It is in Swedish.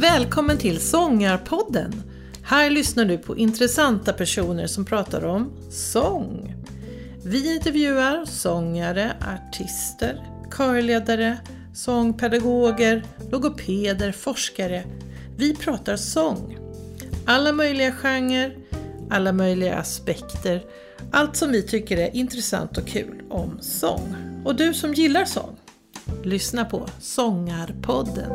Välkommen till Sångarpodden! Här lyssnar du på intressanta personer som pratar om sång. Vi intervjuar sångare, artister, körledare, sångpedagoger, logopeder, forskare. Vi pratar sång. Alla möjliga genrer, alla möjliga aspekter. Allt som vi tycker är intressant och kul om sång. Och du som gillar sång, lyssna på Sångarpodden.